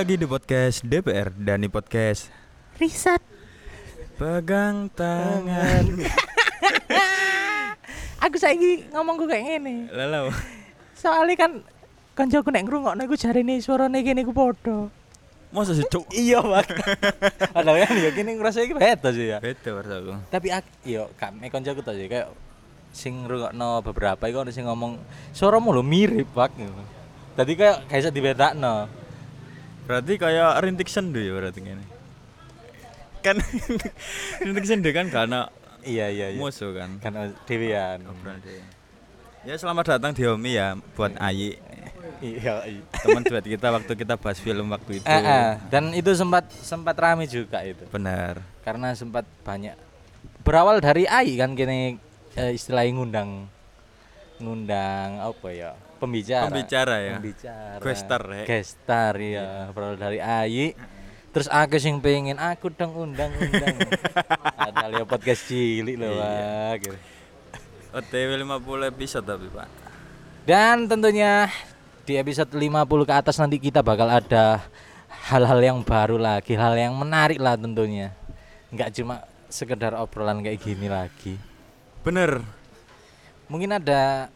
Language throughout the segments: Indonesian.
lagi di podcast DPR dan di podcast Riset. Pegang Tangan. Aku saiki ngomongku kayak ngene. Lalu Soalnya kan kancaku nek ngrungokno iku jarine suarane kene iku padha. masa sih cuk? Iya, Pak. Padahal kan ya kene ngerasa iki beda sih ya. Beda aku. Tapi ak yo kami koncoku to sih kayak sing ngrungokno beberapa iku ono sing ngomong suaramu lo mirip, Pak. Tadi kayak kayak iso dibedakno. Berarti kayak rintik sendu ya berarti ini. Kan rintik sendu kan karena Iya, iya, iya. musuh kan. Kan. Obrolan dia. Ya selamat datang di Homi ya buat Ayi Iya, iya. teman duet kita waktu kita bahas film waktu itu. Eh, eh. dan itu sempat sempat rame juga itu. Benar. Karena sempat banyak berawal dari AI kan kini eh, istilahnya ngundang ngundang apa ya pembicara Pembicara ya. pembicara Guestar, ya. Guestar, iya berawal dari AI terus aku sing pengen aku dong undang undang ada lihat podcast cilik loh Iya. Pak, gitu. OTW 50 episode tapi Pak. dan tentunya di episode 50 ke atas nanti kita bakal ada hal-hal yang baru lagi hal yang menarik lah tentunya nggak cuma sekedar obrolan kayak gini lagi Bener. mungkin ada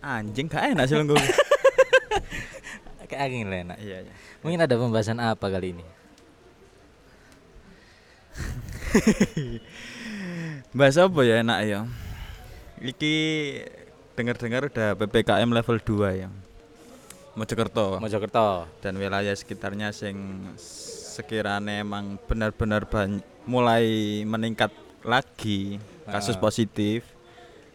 Anjing gak enak sih lenggu. kayak angin enak. Iya, iya. mungkin ada pembahasan apa kali ini Bahas apa ya enak ya? Iki dengar-dengar udah PPKM level 2 ya. Mojokerto Mojokerto dan wilayah sekitarnya sing sekiranya emang benar-benar mulai meningkat lagi kasus Ah. positif.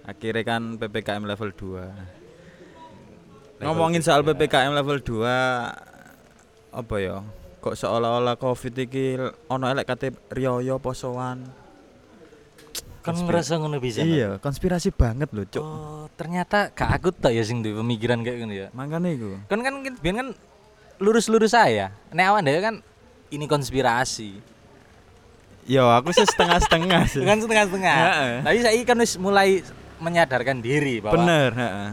Akhirnya kan PPKM level 2. Ngomongin soal PPKM level 2 apa ya? Kok seolah-olah Covid iki ono elek kate riyo posoan. kan ngerasa ngono bisa? Iya, konspirasi banget loh, Cuk. oh ternyata gak aku tak ya sing duwe pemikiran kayak gini ya Makanya iku. kan kan kan biar kan lurus-lurus saya nek awan dhewe kan ini konspirasi Yo, aku sih setengah-setengah sih. kan setengah-setengah tapi saya kan wis mulai menyadarkan diri bahwa Bener, heeh.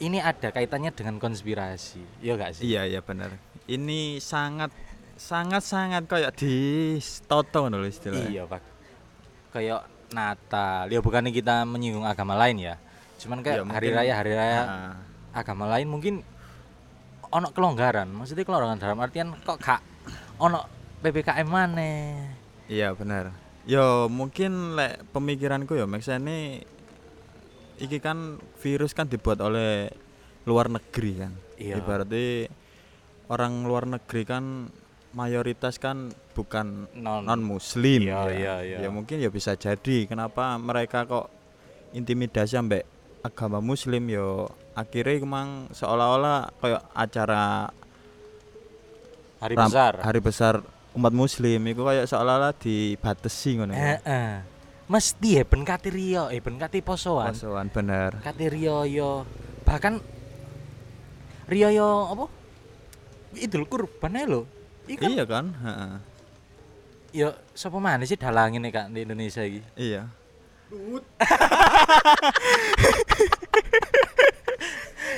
ini ada kaitannya dengan konspirasi iya gak sih Iya, iya bener. Ini sangat sangat sangat kayak di toto lho istilahnya. iya pak kayak Natal ya bukannya kita menyinggung agama lain ya cuman Ya, kayak hari mungkin- raya hari raya Heeh. agama lain mungkin ono kelonggaran maksudnya kelonggaran dalam artian kok gak ono ppkm mana Iya, bener. Yo, mungkin lek pemikiranku ya maksudnya iki kan virus kan dibuat oleh luar negeri kan. Iya. Ibaratnya orang luar negeri kan mayoritas kan bukan non non muslim Iya, ya. iya, iya. ya mungkin ya bisa jadi kenapa mereka kok intimidasi ambek agama muslim yo akhirnya emang seolah-olah kayak acara hari ram- besar hari besar umat muslim itu kayak seolah-olah dibatasi ngono ya. Heeh. Mesti ya riyo eh ben kate posoan. Posoan bener. Kate riyo yo bahkan riyo yo apa? Idul kurban Iku kan iya kan? Heeh. yo sapa mana sih dalangin nih kak di Indonesia iki? Iya.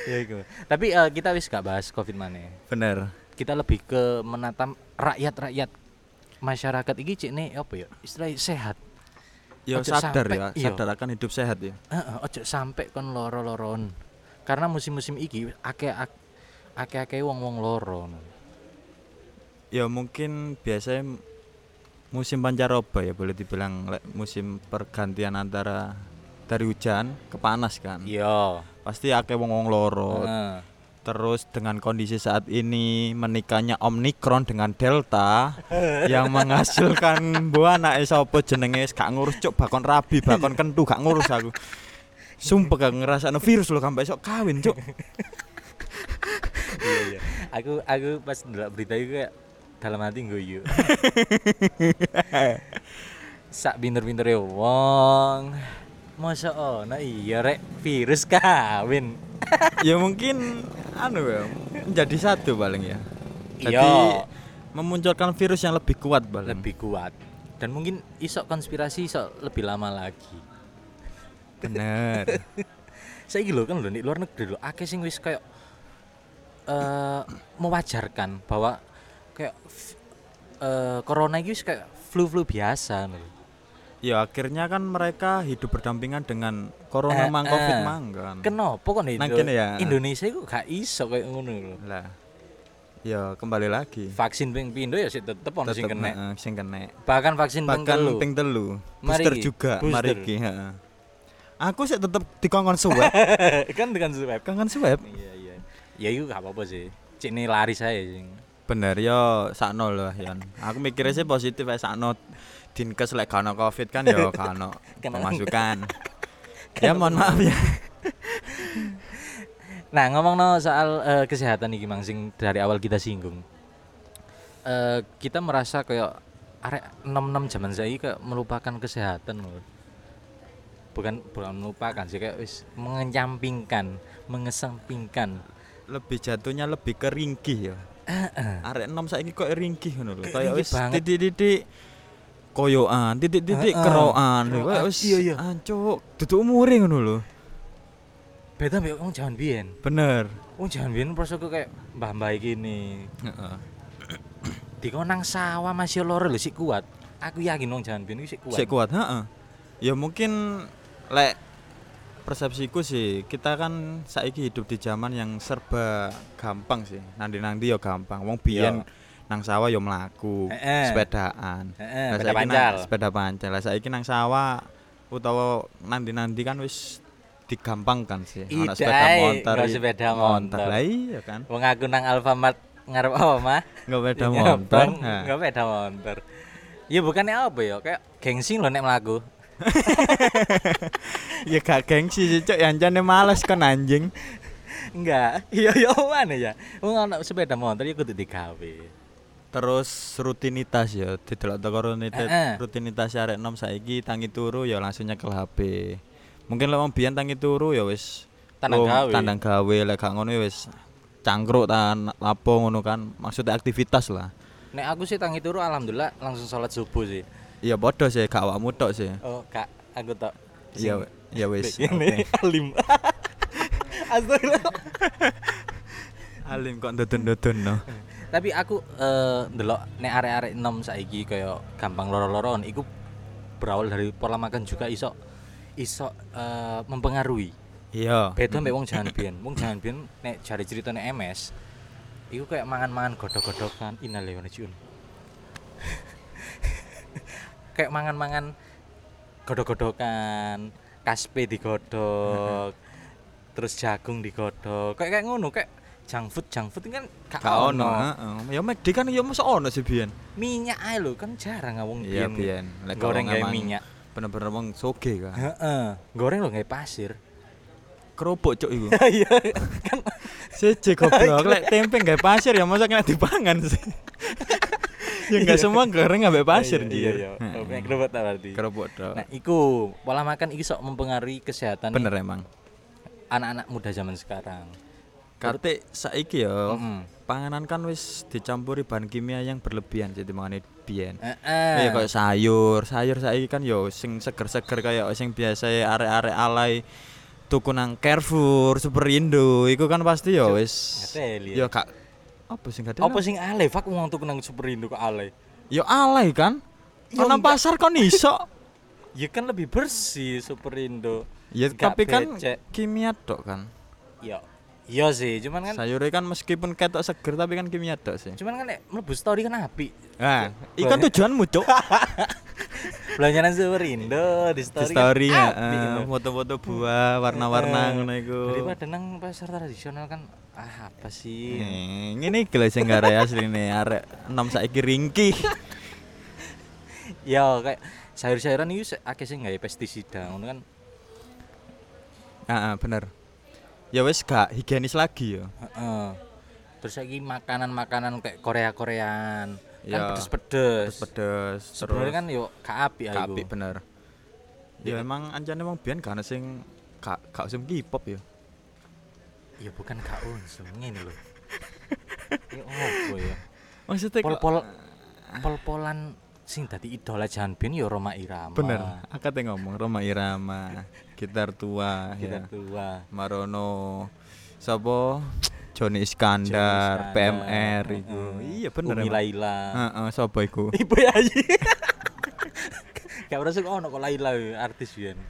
Ya iku. Tapi eh, kita wis gak bahas covid mana bener. Kita lebih ke menata rakyat-rakyat masyarakat iki cik nih apa ya istilahnya sehat Ojo sadar ya iya. sadar akan hidup sehat ya. Heeh, ojo sampai kon loro-loron karena musim-musim iki akeh akeh akeh wong-wong loro ya mungkin biasanya musim pancaroba ya boleh dibilang musim pergantian antara dari hujan ke panas kan. Iya. Pasti akeh wong wong loro. Heeh. Terus dengan kondisi saat ini menikahnya omikron dengan delta yang menghasilkan bu anak sapa jenenge? Wis gak ngurus cuk bakon rabi bakon kentu gak ngurus aku. Sumpah gak ngerasa virus lo sampai esok kawin cuk. Iya iya. Aku aku pas ndelok berita itu kayak dalam hati guyu sak pinter-pintere wong masa ono iya rek virus kawin. Ya mungkin anu ya menjadi satu paling ya. Jadi Iya. memunculkan virus yang lebih kuat paling. Lebih kuat. Dan mungkin isok konspirasi isok lebih lama lagi. Bener. Saya gitu kan loh di luar negeri loh akeh sing wis kayak eh mewajarkan bahwa kayak eh corona wis kayak flu-flu biasa lho. Ya akhirnya kan mereka hidup berdampingan dengan corona Eh, mang covid eh. mang kan. Kenapa kok nih Nang kene ya. Indonesia iku gak iso kayak ngono lho. Lah. Ya kembali lagi. Vaksin ping pindho ya sih tetep ono sing kena. heeh, sing kena. Bahkan vaksin Bahkan ping telu. Booster juga booster. mari heeh. Aku sih tetep dikongkon swab, kan dengan swab. kongkon swab. Iya iya. Ya itu gak apa-apa sih. Ini lari saya sing. Bener yo sakno lah Yan. Aku mikirnya sih positif ae sakno dinkes lek gak ono covid kan ono Kena- pemasukan. ya mohon maaf ya. Nah, ngomong no soal eh, kesehatan nih Mang sing dari awal kita singgung. Eh kita merasa kayak arek 66 zaman saya kayak melupakan kesehatan loh. Bukan bukan melupakan sih kayak wis mengenyampingkan, mengesampingkan. Lebih jatuhnya lebih ke ringkih ya. Arek enom saiki kok ringkih ngono lho. Kayak wis titik-titik koyoan, titik-titik keroan. Kayak Keroan, wis iya, iya. ancuk, duduk umure ngono lho. Beda mbek wong jaman biyen. Bener. Wong jaman biyen prosoku kayak mbah-mbah iki nih. Heeh. Dikon nang sawah masih loro lho sik kuat. Aku yakin wong jaman biyen iki sik kuat. Sik kuat, heeh. Ya mungkin lek persepsiku sih kita kan saiki hidup di zaman yang serba gampang sih. Nandi-nandi ya gampang. Wong biyen nang sawah ya mlaku, sepedaan. Heeh, sepeda pancal. sepeda pancal. Lah saiki nang sawah utawa nandi-nandi kan wis digampangkan sih. Ana Ida, sepeda motor. nggak sepeda motor. Lah iya kan. Wong aku nang Alfamart ngarep apa mah? Enggak sepeda Iya, motor. Nggak sepeda motor. Ya bukannya apa ya, kayak gengsi loh nek mlaku. Ya gak gengsi sih, Cuk. Yancane males kan anjing. Enggak. Iya ya mana ya? Wong ana sepeda motor ya kudu digawe. Terus rutinitas ya didelok teko rutinitas rutinitas arek nom saiki tangi turu ya langsung nyekel HP mungkin lek wong biyen tangi turu ya wis Tandang lo- gawe. tandang gawe lek gak ngono ya wis cangkruk tan lapo ngono kan maksudnya aktivitas lah Nek aku sih tangi turu alhamdulillah langsung sholat subuh sih. iya padha sih gak awakmu tok sih Oh, Kak, aku tok. iya we- iya wis Ini alim. Astagfirullah. alim kok dodon-dodon no Tapi aku eh ndelok nek arek-arek enom saiki kaya gampang loro-loron iku berawal dari pola makan juga iso iso eh, mempengaruhi. iya Beda mbek wong jaman biyen. Wong jaman biyen nek jare ceritane MS iku kayak mangan-mangan godhog-godhogan innalillahi wa inna kayak mangan-mangan godhog-godhogan, kaspe digodhog, terus jagung digodhog. Kayak kayak ngono, kayak junk food, junk food kan gak ono heeh ya McD kan ya mesti ono sih biyen Minyak ae lho, kan jarang wong iya biyen. biyen lek goreng kayak minyak. bener-bener wong soge kan Heeh. Goreng lho kayak pasir. kerupuk cuk iku Iya, kan Siji goblok, lek tempe nggak pasir ya masa kena dipangan sih. ya enggak semua goreng nggak pasir iya, dia. iya, iya. Kayak kerupuk tak berarti. Kerupuk tok. Nah, iku pola makan iki sok mempengaruhi kesehatan Bener emang. anak-anak muda zaman sekarang. Kate saiki ya, Mm-mm. panganan kan wis dicampuri bahan kimia yang berlebihan jadi mangane biyen. Heeh. Kayak kayak sayur, sayur saiki kan yo sing seger-seger kayak sing biasa arek-arek alay tuku nang Carrefour, Superindo, iku kan pasti yo wis Ngeteli yo ya. kak apa sing gak Apa sing alay? Fak wong tuku nang Superindo kok alay. Yo alay kan? Ya Nang pasar kon iso. Ya kan lebih bersih Superindo. Ya tapi kan kimia tok kan. Ya. Iya sih, cuman kan Sayurnya kan meskipun ketok seger tapi kan kimia tok sih. cuman kan nek mlebu story kan api. Nah, ikan tujuanmu, Cuk. Belanjaan Superindo di Di story. story kan ya, api gitu. foto-foto buah warna-warna Eh, ngono iku. Daripada nang pasar tradisional kan ah apa sih? Eh, Ngene iki lho sing gare asline arek enom saiki ringkih. Ya kayak sayur-sayuran itu akeh sing gawe pestisida ngono kan. Heeh, bener. Ya wis gak higienis lagi ya. Heeh. Terus lagi makanan-makanan kayak Korea-Koreaan. Kan Ya, pedes-pedes. Pedes, Sebenarnya kan gak apik gak aku. apik bener. Ya emang anjane wong biyen gak ana sing gak gak usum K-pop ya. Ya bukan gak unsur ngene lho. Ya opo ya? Maksudnya Pol-pol pol-polan sing dadi idola Jan Bin ya Roma Irama. bener. Akate ngomong Roma Irama, gitar tua Kita ya. tua. Marono sapa Joni Iskandar, Iskandar, PMR itu. heeh. Iya bener. Umi. Laila. Heeh, sapa iku? Ibu Yayi. Gak pernah suka ono kok Laila yo, artis biyen.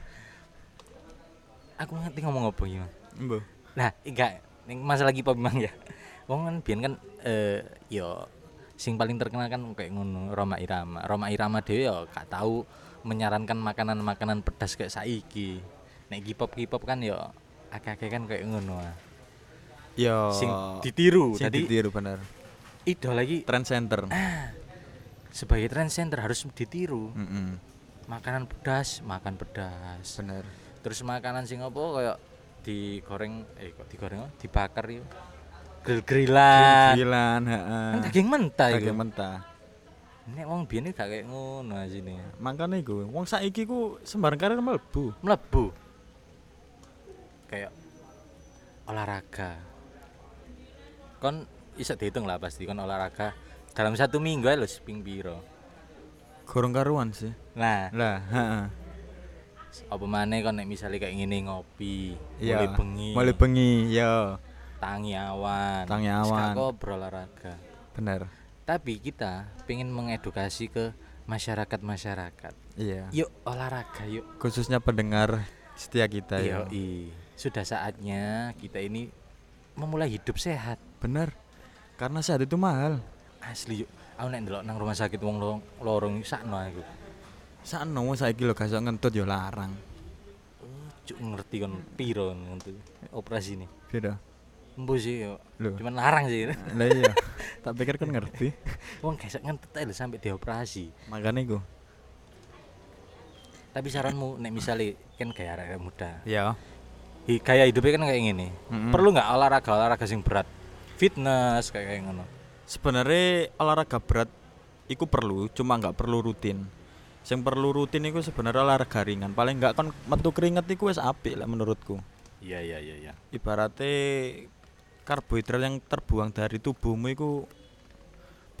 Aku ngerti ngomong apa ya. Mbah. Nah, enggak masalah iki memang ya. Wong kan biyen kan eh yo sing paling terkenal kan kayak ngono Roma Irama. Roma Irama dhewe yo gak tahu menyarankan makanan-makanan pedas kayak saiki. Nek K-pop K-pop kan yo akeh-akeh kan kayak ngono. ah. Yo. Sing ditiru. Sing Jadi ditiru bener. idol lagi Trend center. sebagai trend center harus ditiru. Heeh. Makanan pedas, makan pedas. Bener. Terus makanan sing apa kayak digoreng eh kok digoreng dibakar yo. Grill-grillan. Grillan, heeh. Kan daging mentah iku. Daging mentah. Nek wong biyen gak kayak ngono asine. Makane iku, wong saiki ku sembarang karir mlebu. Mlebu. Kayak olahraga. Kon iso dihitung lah pasti kon olahraga dalam satu minggu lho ping piro. Gorong karuan sih. Nah, Lah, heeh. apa kon nek misalnya kayak ngene ngopi, Iya. mulai bengi, Mulai bengi, yo. Tangi awan, Tangi Terus awan. gak kok berolahraga. Bener. Tapi kita pengen mengedukasi ke masyarakat-masyarakat. Iya. Yuk olahraga, yuk. Khususnya pendengar setia kita Iya, ya. Sudah saatnya kita ini memulai hidup sehat. Bener. Karena sehat itu mahal. Asli yuk. Aku nek ndelok nang rumah sakit wong lo- lorong iki sakno aku. Sakno saiki lho gak iso ngentut yo larang. Cuk ngerti kon piro ngono operasi ini. Beda. Embo sih yo. Loh. Cuman larang sih. Lah iya. tak pikir kan ngerti. Wong ngentut ae lho sampai dioperasi. Makanya iku. Tapi saranmu nek misalnya kan gaya arek muda. Iya. Hi- Gaya hidupnya kan kayak gini. Mm-mm. Perlu nggak olahraga olahraga sing berat? Fitness kayak kayak ngono. Sebenarnya olahraga berat iku perlu, cuma nggak perlu rutin. Yang perlu rutin iku sebenarnya olahraga ringan. Paling nggak kon metu keringet iku wis apik lah menurutku. Iya iya iya iya. Ibaratnya karbohidrat yang terbuang dari tubuhmu iku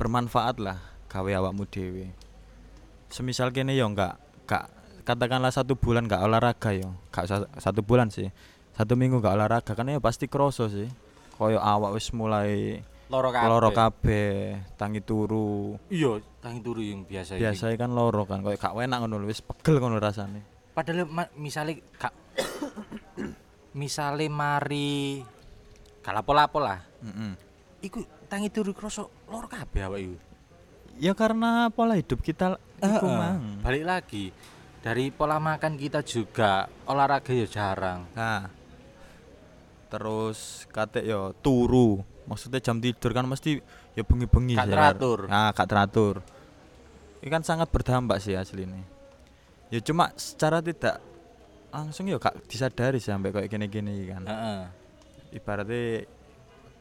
bermanfaat lah gawe awakmu dhewe. Semisal kene yo nggak nggak katakanlah satu bulan nggak olahraga yo, usah satu bulan sih. Satu minggu nggak olahraga kan ya pasti kroso sih. Koyo awak wis mulai Loro kabeh. loro kabeh, tangi turu. Iya, tangi turu yang biasa. Biasanya kan loro kan, koyo gak enak ngono wis pegel ngono rasane. Padahal misale kak misale mari kalapo-lapo lah. Heeh. Iku tangi turu kroso loro kabeh awak iku. Ya karena pola hidup kita iku Heeh. mang. Balik lagi dari pola makan kita juga olahraga ya jarang. Nah. Terus kate yo turu. Maksudnya jam tidur kan mesti ya bengi-bengi Gak sih, teratur. Nah, gak teratur. Ini kan sangat berdampak sih asli ini. Ya cuma secara tidak langsung ya gak disadari sampai kayak gini-gini kan. Heeh. Ibaratnya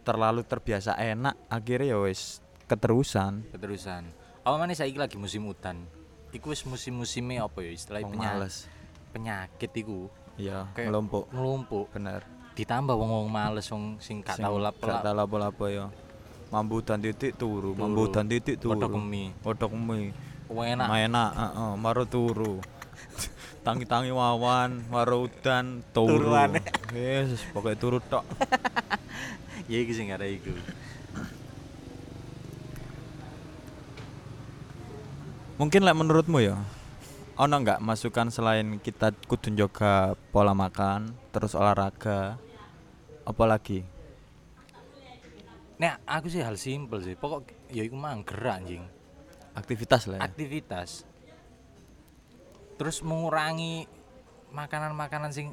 terlalu terbiasa enak akhirnya ya wis keterusan. Keterusan. Apa mana saiki lagi musim hutan. Iku wis musim-musimnya apa ya istilahnya Wong penya- males. penyakit iku Iya, ngelompok. melumpuk. Bener. Ditambah wong-wong males wong sing gak tau Gak lap-lap. tau lapo-lapo ya. Mambu dan titik turu, Turu. dan titik turu. Kodok mie. Kodok mie. Wong enak. Enak, heeh, maro turu. Tangi-tangi wawan, maro udan, turu. Yes, pokoknya turu tok. Ya iki sing ada iku. Mungkin lah menurutmu ya. Ono nggak masukan selain kita kudu jaga pola makan, terus olahraga, apa lagi? Nek aku sih hal simpel sih. Pokok ya iku mang gerak anjing. Aktivitas lah ya. Aktivitas. Terus mengurangi makanan-makanan sing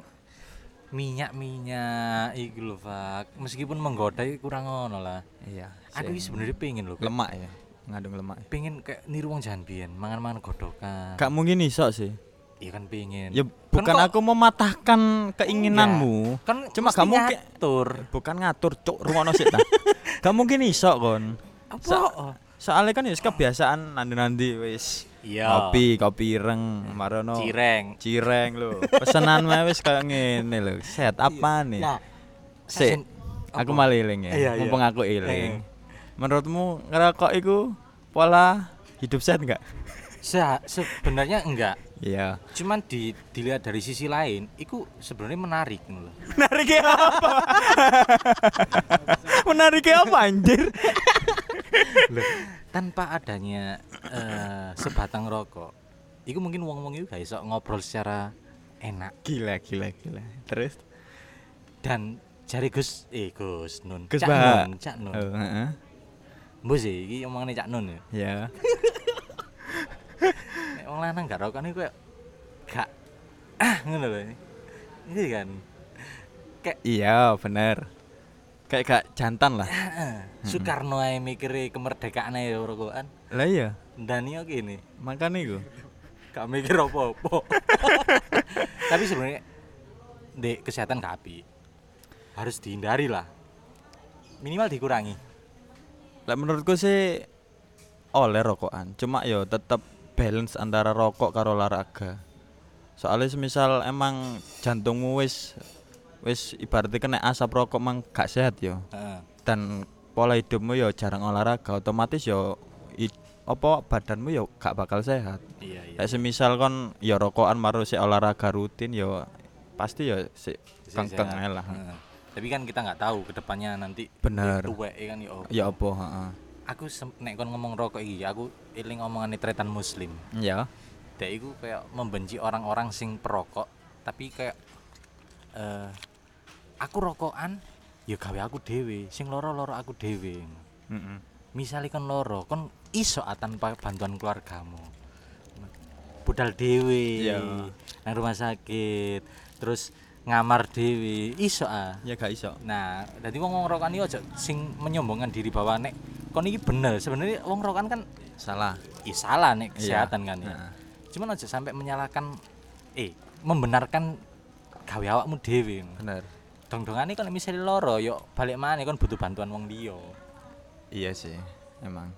minyak-minyak iku lho, Fak. Meskipun menggoda kurang ngono lah. Iya. Aku iki sebenarnya pengen lho. kayak- lemak ya, ngandung lemak. pengen kayak niru wong jahan biyen, mangan-mangan godokan. Gak mungkin iso sih. Iya kan pengen. Ya bukan kok- aku mematahkan keinginanmu. kan Cuma mungkin ngatur. bukan ngatur cuk rungono sik ta. Gak mungkin iso kon. Apa? So- Soalnya kan ya kebiasaan nanti-nanti wis Iya. kopi, kopi ireng, marono. Cireng. Cireng lho. Pesanan mah wis kayak ngene lho. Set apa nih? Nah, Sik, aku malah eling ya. Iya, iya. Mumpung aku eling. Eh. Menurutmu ngerokok itu pola hidup sehat enggak? Se- sebenarnya enggak. Iya. Cuman di, dilihat dari sisi lain, itu sebenarnya menarik ngono lho. Menarik ya apa? Menarik apa anjir? tanpa adanya eh, sebatang rokok itu mungkin wong-wong itu gak iso ngobrol secara enak Gila gila gila. Terus dan cari Gus eh Gus Nun Gus Cak. Nun Cak Nun Oh, heeh. Mbok sih iki omongane Cak Nun ya Ya. nek wong lanang gak rokokan iku gak ah ngono lho ini kan kayak Iya, bener. Kayak gak jantan lah. ah, Soekarno ae mikire kemerdekaan ae rokokan Lah iya, dan yo gini makanya iku. gak mikir apa-apa tapi sebenarnya di kesehatan gak apik. harus dihindari lah minimal dikurangi Lah menurutku sih oleh rokokan. Cuma yo tetep balance antara rokok karo olahraga. Soalnya semisal emang jantungmu wis wis ibaratnya kena asap rokok mang gak sehat yo. Heeh. Dan pola hidupmu yo jarang olahraga, otomatis yo apa badanmu yo gak bakal sehat. iya iya Kayak semisal kon yo rokokan maru si olahraga rutin yo pasti yo si kengkeng lah. Heeh. tapi kan kita nggak tahu ke depannya nanti Bener. tuwek kan ya apa. Ya apa, heeh. aku nek kon ngomong rokok iki aku eling omongan tretan muslim Ya. dia itu kayak membenci orang-orang sing perokok tapi kayak eh aku rokokan ya gawe aku dewe sing loro loro aku dewe Heeh. misalnya kon loro kon iso ah tanpa bantuan keluargamu budal Iya. nang rumah sakit terus ngamar dewe iso ah Ya gak iso. nah jadi wong wong rokokan iki aja sing menyombongkan diri bahwa nek kon iki bener sebenarnya wong rokokan kan Salah. ya salah nek Iya. kesehatan kan ya Heeh. cuman aja sampai menyalahkan eh membenarkan gawe awakmu dhewe Bener. dong-dongane kan misalnya loro yo balik mana kan butuh bantuan wong liya Iya sih, emang.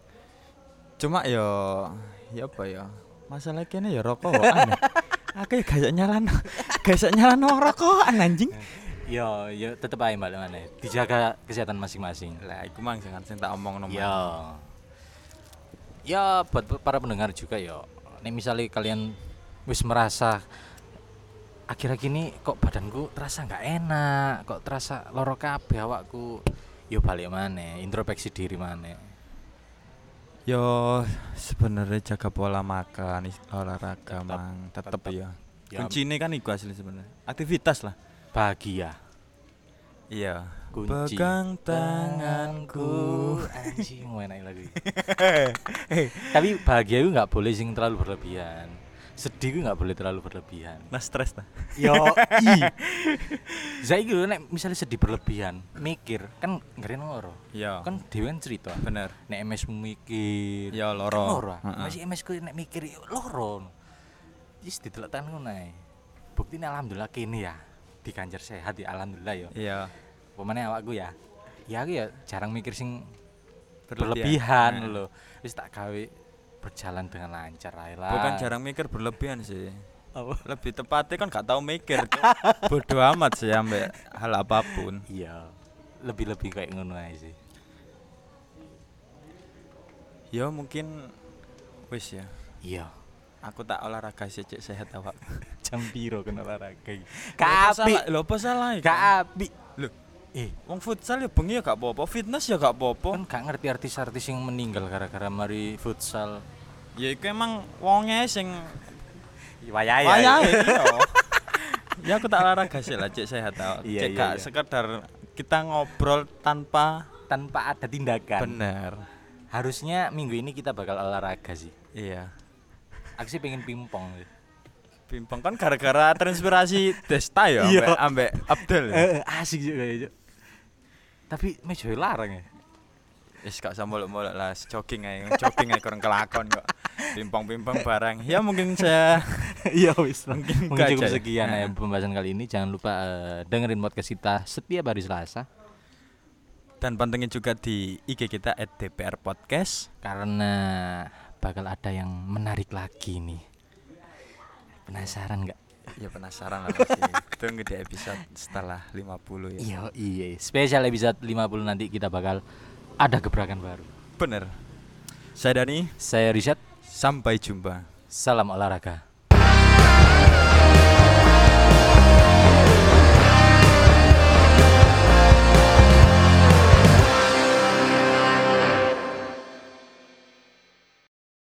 Cuma yo ya apa ya? Masalah kene ya rokokan. ya. Aku ya gak iso nyalano. Gak wong rokokan anjing. yo yo tetep aja balik mana dijaga kesehatan masing-masing Lah iku mang jangan sing tak omong nomor. yo ya buat para pendengar juga yo nek misalnya kalian wis merasa akhir-akhir ini kok badanku terasa nggak enak kok terasa loro kabeh awakku yo balik mana introspeksi diri mana Yo sebenarnya jaga pola makan, olahraga Tetep, mang tetep tetep. ya. Ya. Kuncine kan iku asli sebenarnya. Aktivitas lah. bahagia Iya. kunci Pegang tanganku. anjing enak lagu iki. tapi bahagia itu nggak boleh sing terlalu berlebihan sedih itu nggak boleh terlalu berlebihan Nah stres ta. yo i saya gitu nek misalnya sedih berlebihan mikir kan ngeri loro Iya. kan dewe kan cerita bener. nek MS mikir Ya kan loro. loro. Heeh. masih MS ku nek mikir yo loro wis didelok tan ngono ae bukti alhamdulillah kini ya dikanjar sehat ya alhamdulillah yo Iya. pemane awakku ya ya aku ya jarang mikir sing Berlebihan. berlebihan loh wis tak gawe berjalan dengan lancar lah Bukan jarang mikir berlebihan sih. apa Lebih tepatnya kan gak tahu mikir. Bodoh amat sih ambek hal apa pun. iya lebih-lebih kayak ngono ae sih Ya mungkin wis ya. iya Aku tak olahraga sih cek sehat awak. jam piro kena olahraga kapi salah- Lho apa salah kapi Lho, eh wong futsal ya bengi ya gak apa-apa, fitness ya gak apa-apa. kan gak ngerti artis-artis yang meninggal gara-gara mari futsal Ya iku emang wonge sing wayahe wayahe iya. Ya aku tak olahraga sih lah cek sehat awak. Iya, Cek iya, gak iya. sekedar kita ngobrol tanpa tanpa ada tindakan bener. harusnya minggu ini kita bakal olahraga sih Iya. aku sih pengen pingpong sih. Pimpong kan gara-gara transpirasi Desta ya Iya. ambek ambek Abdul. ya? Eh, asik juga ya. Tapi meja larang ya Wis gak usah molek-molek lah, jogging aja, jogging aja kurang kelakon kok. Pimpong-pimpong barang. Ya mungkin saya iya wis Mungkin mungkin cukup aja ya. sekian ya Nah. pembahasan kali ini jangan lupa eh, dengerin podcast kita setiap hari Selasa dan pantengin juga di IG kita @dpr podcast. karena bakal ada yang menarik lagi nih penasaran nggak Ya penasaran lah pasti. Tunggu di episode setelah 50 ya. iya iya spesial episode 50 nanti kita bakal ada gebrakan baru Bener. Saya Dani, saya Richard sampai jumpa. salam olahraga